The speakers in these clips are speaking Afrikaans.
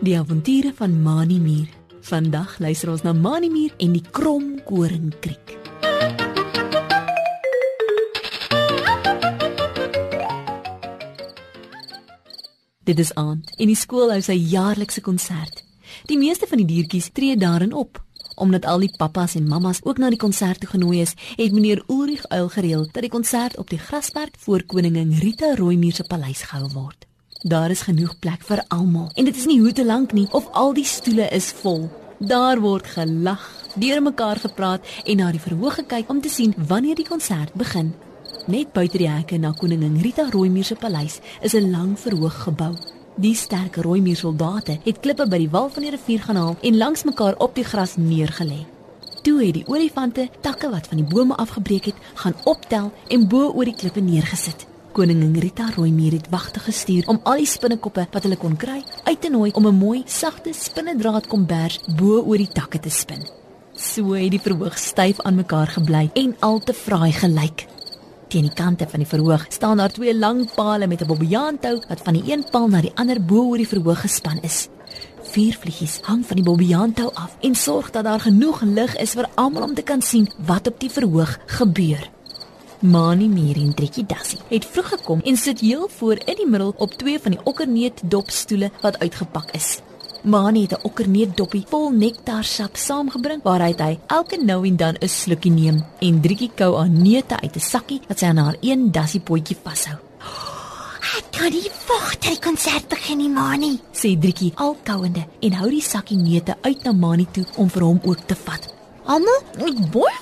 Die avonture van Mani Mier. Vandag luister ons na Mani Mier en die Krom Koringkriek. Dit is aand en die skool hou sy jaarlikse konsert. Die meeste van die diertjies tree daarin op. Omdat al die pappas en mammas ook na die konsert toe genooi is, het meneer Ulrich Uil gereël dat die konsert op die grasperk voor koningin Rita Rooimuur se paleis gehou word. Daar is genoeg plek vir almal en dit is nie hoe te lank nie of al die stoele is vol. Daar word gelag, deur mekaar gepraat en na die verhoog gekyk om te sien wanneer die konsert begin. Net buite die hekke na koningin Rita Rooimuur se paleis is 'n lang verhoog gebou. Die sterk Rooimuur soldate het klippe by die wal van die rivier gaan haal en langs mekaar op die gras neergelê. Toe het die olifante takke wat van die bome afgebreek het, gaan optel en bo oor die klippe neergesit. Koningin Rita Rooimuur het wagte gestuur om al die spinnekoppe wat hulle kon kry uit te nooi om 'n mooi, sagte spinnedraad kombers bo oor die takke te spin. So het die verhoog styf aan mekaar gebly en al te fraai gelyk. Teen die kante van die verhoog staan daar twee lang pale met 'n bobbejaantou wat van die een paal na die ander bo oor die verhoog gespan is. Vier vliegies hang van die bobbejaantou af en sorg dat daar genoeg lig is vir almal om te kan sien wat op die verhoog gebeur. Mani Mier en Trikkie Dassie het vroeg gekom en sit heel voor in die middel op twee van die okkerneet dopstoele wat uitgepak is. Mani het 'n okkerneet doppie vol nektarsap saamgebring waaruit hy elke nou en dan 'n slukkie neem en Trikkie kou aan neute uit 'n sakkie wat sy aan haar een dassie potjie vashou. Ek kan nie wag dat die konsert begin nie, Mani. Sê Trikkie al kouende en hou die sakkie neute uit na Mani toe om vir hom ook te vat. Almal, ek boei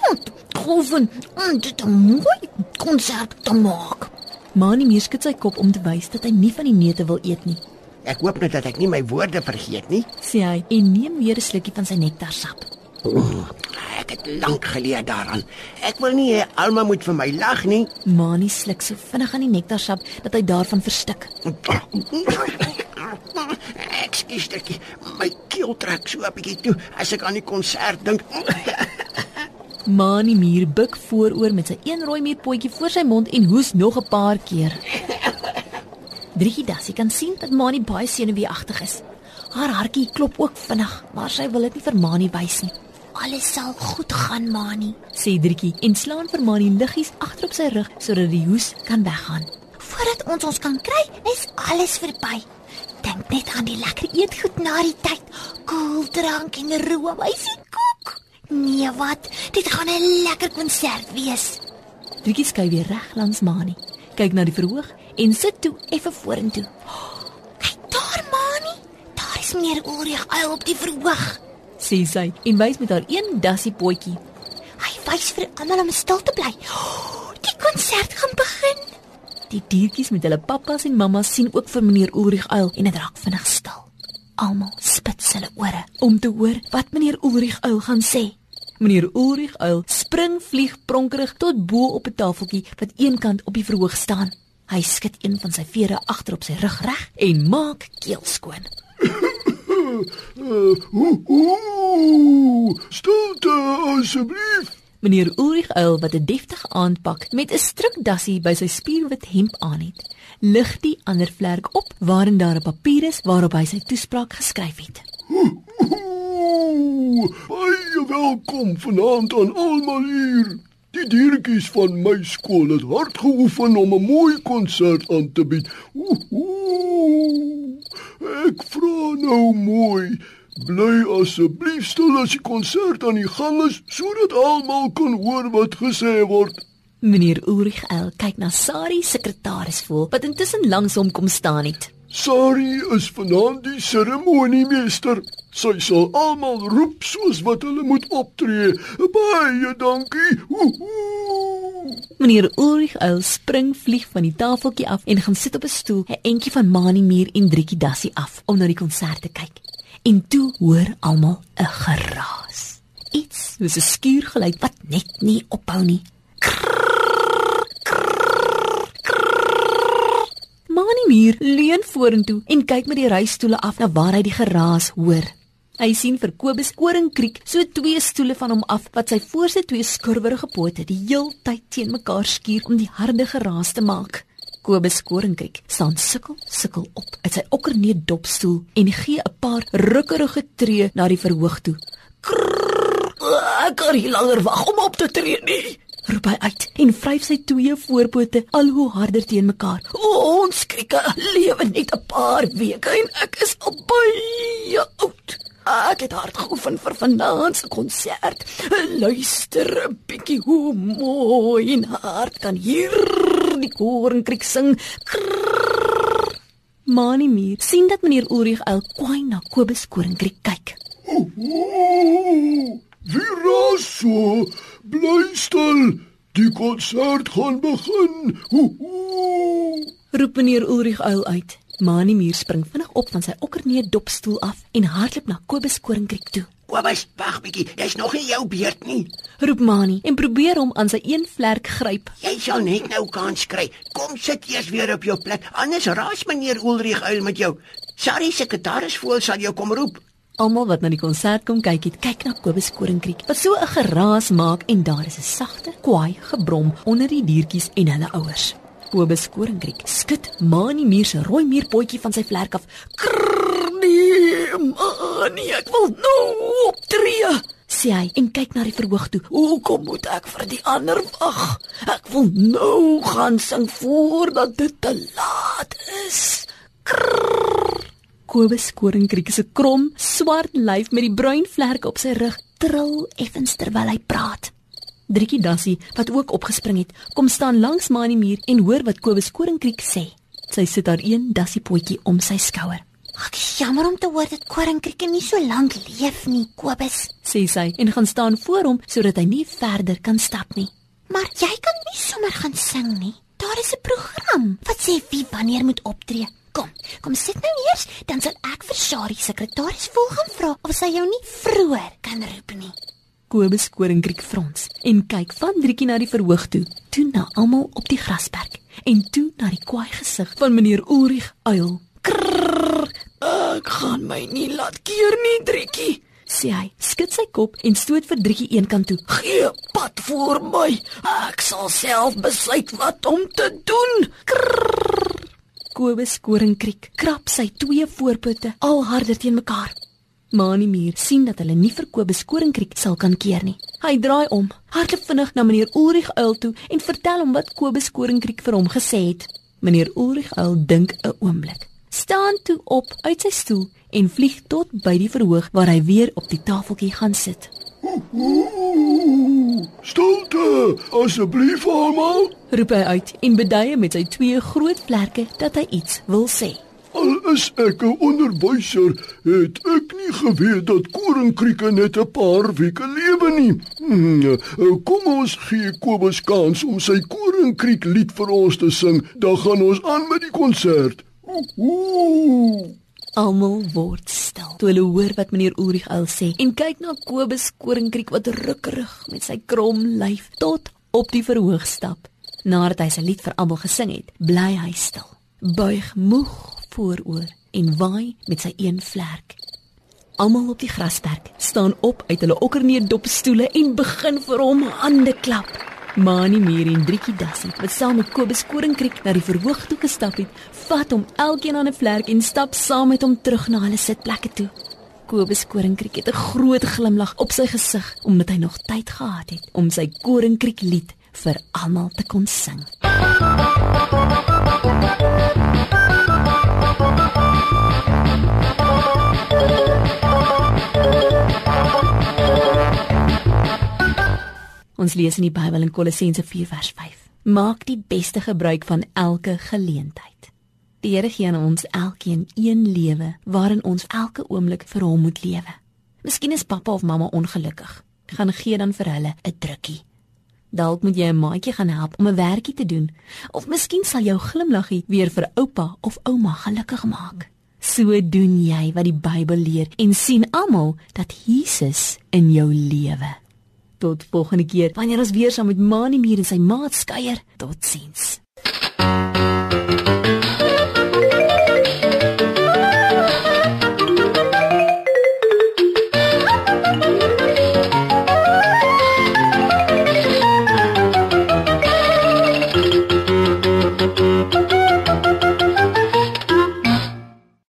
proeven om dit 'n mooi konsert te maak. Mani Mier skud sy kop om te wys dat hy nie van die neute wil eet nie. Ek hoop net dat ek nie my woorde vergeet nie. Sê hy en neem weer 'n slukkie van sy nektarsap. Ek het lank geleer daaraan. Ek wil nie hê Alma moet vir my lag nie. Mani sluk so vinnig aan die nektarsap dat hy daarvan verstik. Ekskuus dit my keel trek so 'n bietjie toe as ek aan die konsert dink. Mani Mier buig vooroor met sy een rooi mierpotjie voor sy mond en hoes nog 'n paar keer. Driekie Dassie kan sien dat Mani baie senuweeagtig is. Haar hartjie klop ook vinnig, maar sy wil dit nie vir Mani wys nie. Alles sal goed gaan, Mani. Sê Driekie en slaan vir Mani liggies agter op sy rug sodat die hoes kan weggaan. Voordat ons ons kan kry, is alles verby. Dink net aan die lekker eetgoed na die tyd. Koeldrank en roomysie koek. Nee, wat? Dit gaan 'n lekker konsert wees. Driekie skuif weer reg langs Mani, kyk na die verhoog en sit toe effe vorentoe. Kyk daar, Mani. Daar is meneer Ulrich uil op die verhoog. Sê sy en wys met haar een dassie potjie. Hy wys vir almal om stil te bly. Die konsert gaan begin. Die diertjies met hulle pappas en mammas sien ook vir meneer Ulrich uil en dit raak vinnig stil. Almal spits hulle ore om te hoor wat meneer Ulrich uil gaan sê. Meneer Ulrich uil spring vlieg pronkerig tot bo op 'n tafeltjie wat eenkant op die verhoog staan. Hy skud een van sy vere agter op sy rug reg en maak keel skoon. Ooh, stilte asseblief. Meneer Ulrich uil wat 'n deftige aanpak met 'n strukdassie by sy spierwit hemp aan het, lig die ander vlerk op waarin daar 'n papier is waarop hy sy toespraak geskryf het. Ooh, baie welkom vanaand aan almal hier. Die diertjies van my skool het hard geoefen om 'n mooi konsert aan te bied. Ooh, ek vra nou mooi, bly asseblief stil as die konsert aan die gang is sodat almal kan hoor wat gesê word. Meneer Ulrich uil kyk na Sari sekretaris voel wat intussen langs hom kom staan het. Sari is vanaand die seremoniemeester. Sy sal almal roep soos wat hulle moet optree. Baie dankie. Ooh. Meneer Ulrich uil spring vlieg van die tafeltjie af en gaan sit op 'n stoel, 'n entjie van Mani Mier en Driekie Dassie af om na die konsert te kyk. En toe hoor almal 'n geraas. Iets soos 'n skuurgeluid wat net nie ophou nie. Mani Mier leun vorentoe en kyk met die reistoele af na waar hy die geraas hoor. Hy sien vir Kobus Koringkriek so twee stoele van hom af wat sy voorste twee skurwerige pote die heeltyd teen mekaar skuur om die harde geraas te maak. Kobus Koringkriek staan sukkel sukkel op uit sy okkerneet dopstoel en gee 'n paar rukkerige tree na die verhoog toe. Krrr, ek kan nie langer wag om op te tree nie. Roep hy uit en vryf sy twee voorpote al hoe harder teen mekaar. O, ons krieke lewe net 'n paar weke en ek is al baie oud. Ek het hard geoefen vir vanaand se konsert. Luister 'n bietjie hoe mooi en hard kan hier die korenkriek sing. Krrr. Manie Muur sien dat meneer Ulrich al kwai na Kobus korenkriek kyk. Ooh, wie raas so? Bly stil. Die konsert gaan begin. Ooh. Roep meneer Ulrich uil uit. Manie Muur spring vinnig op van sy okkerneet dopstoel af en hardloop na Kobus korenkriek toe. Kobus, wag bietjie. Dis nog nie jou beurt nie. Roep Manie en probeer hom aan sy een vlerk gryp. Jy sal net nou kans kry. Kom sit eers weer op jou plek. Anders raas meneer Ulrich uil met jou. Sorry, sekretaris voel sal jou kom roep. Almal wat na die konsert kom kyk het, kyk na Kobus korenkriek wat so 'n geraas maak en daar is 'n sagte kwaai gebrom onder die diertjies en hulle ouers. Kobus korenkriek skud Manie Muur se rooi muurpotjie van sy vlerk af. Krrr, nee, Manie, ek wil nou optree. sê hy en kyk na die verhoog toe. Hoekom moet ek vir die ander wag? Ek wil nou gaan sing voordat dit te laat is. Krrr. Kobus korenkriek se krom, swart lyf met die bruin vlerke op sy rug trill effens terwyl hy praat. Driekie Dassie, wat ook opgespring het, kom staan langs Manie muur en hoor wat Kobus korenkriek sê. Sy sit haar een Dassie potjie om sy skouer. Is jammer om te hoor dat koringkrieke nie so lank leef nie, Kobus. sê sy en gaan staan voor hom sodat hy nie verder kan stap nie. Maar jy kan nie sommer gaan sing nie. Daar is 'n program wat sê wie wanneer moet optree. Kom, kom sit nou eers, dan sal ek vir Shari sekretaris vol gaan vra of sy jou nie vroeër kan roep nie. Kobus korenkriek frons en kyk van Driekie na die verhoog toe, toe na almal op die grasperk en toe na die kwaai gesig van meneer Ulrich uil. Krrr, ek gaan my nie laat keer nie, Driekie, sê hy. Skud sy kop en stoot vir Driekie eenkant toe. Gee pad voor my. Ek sal self besluit wat om te doen. Krrr. Kobus korenkriek krap sy twee voorpote al harder teen mekaar. Manie Muur sien dat hulle nie vir Kobus korenkriek sal kan keer nie. Hy draai om, hardloop vinnig na meneer Ulrich Uil toe en vertel hom wat Kobus korenkriek vir hom gesê het. Meneer Ulrich Uil dink 'n oomblik, staan toe op uit sy stoel en vlieg tot by die verhoog waar hy weer op die tafeltjie gaan sit. Stilte, asseblief almal. Roep hy uit en beduie met sy twee groot vlerke dat hy iets wil sê. Al is ek 'n onderwyser, het ek nie geweet dat koringkrieke net 'n paar weke lewe nie. Hmm, kom ons gee Kobus kans om sy koringkriek lied vir ons te sing, dan gaan ons aan met die konsert. Almal word stil toe hulle hoor wat meneer Ulrich Uil sê en kyk na Kobus koringkriek wat rukkerig met sy krom lyf tot op die verhoog stap. Nadat hy sy lied vir almal gesing het, bly hy stil. Buig moeg vooroor en waai met sy een vlerk. Almal op die grasperk staan op uit hulle okkerneet dopstoele en begin vir hom hande klap. Manie Muur en Driekie Dassie, wat saam met Kobus Koringkriek na die verhoog toe gestap het, vat hom elkeen aan 'n vlerk en stap saam met hom terug na hulle sitplekke toe. Kobus Koringkriek het 'n groot glimlag op sy gesig omdat hy nog tyd gehad het om sy Koringkriek lied vir almal te kon sing. Ons lees in die Bybel in Kolossense 4 vers 5. Maak die beste gebruik van elke geleentheid. Die Here gee aan ons elkeen een lewe waarin ons elke oomblik vir hom moet lewe. Miskien is pappa of mamma ongelukkig. Gaan gee dan vir hulle 'n drukkie. Dalk moet jy 'n maatjie gaan help om 'n werkie te doen, of miskien sal jou glimlaggie weer vir oupa of ouma gelukkig maak. So doen jy wat die Bybel leer en sien almal dat Jesus in jou lewe. Tot volgende keer wanneer ons weer saam met Mani Mier en sy maat skuier. Totsiens.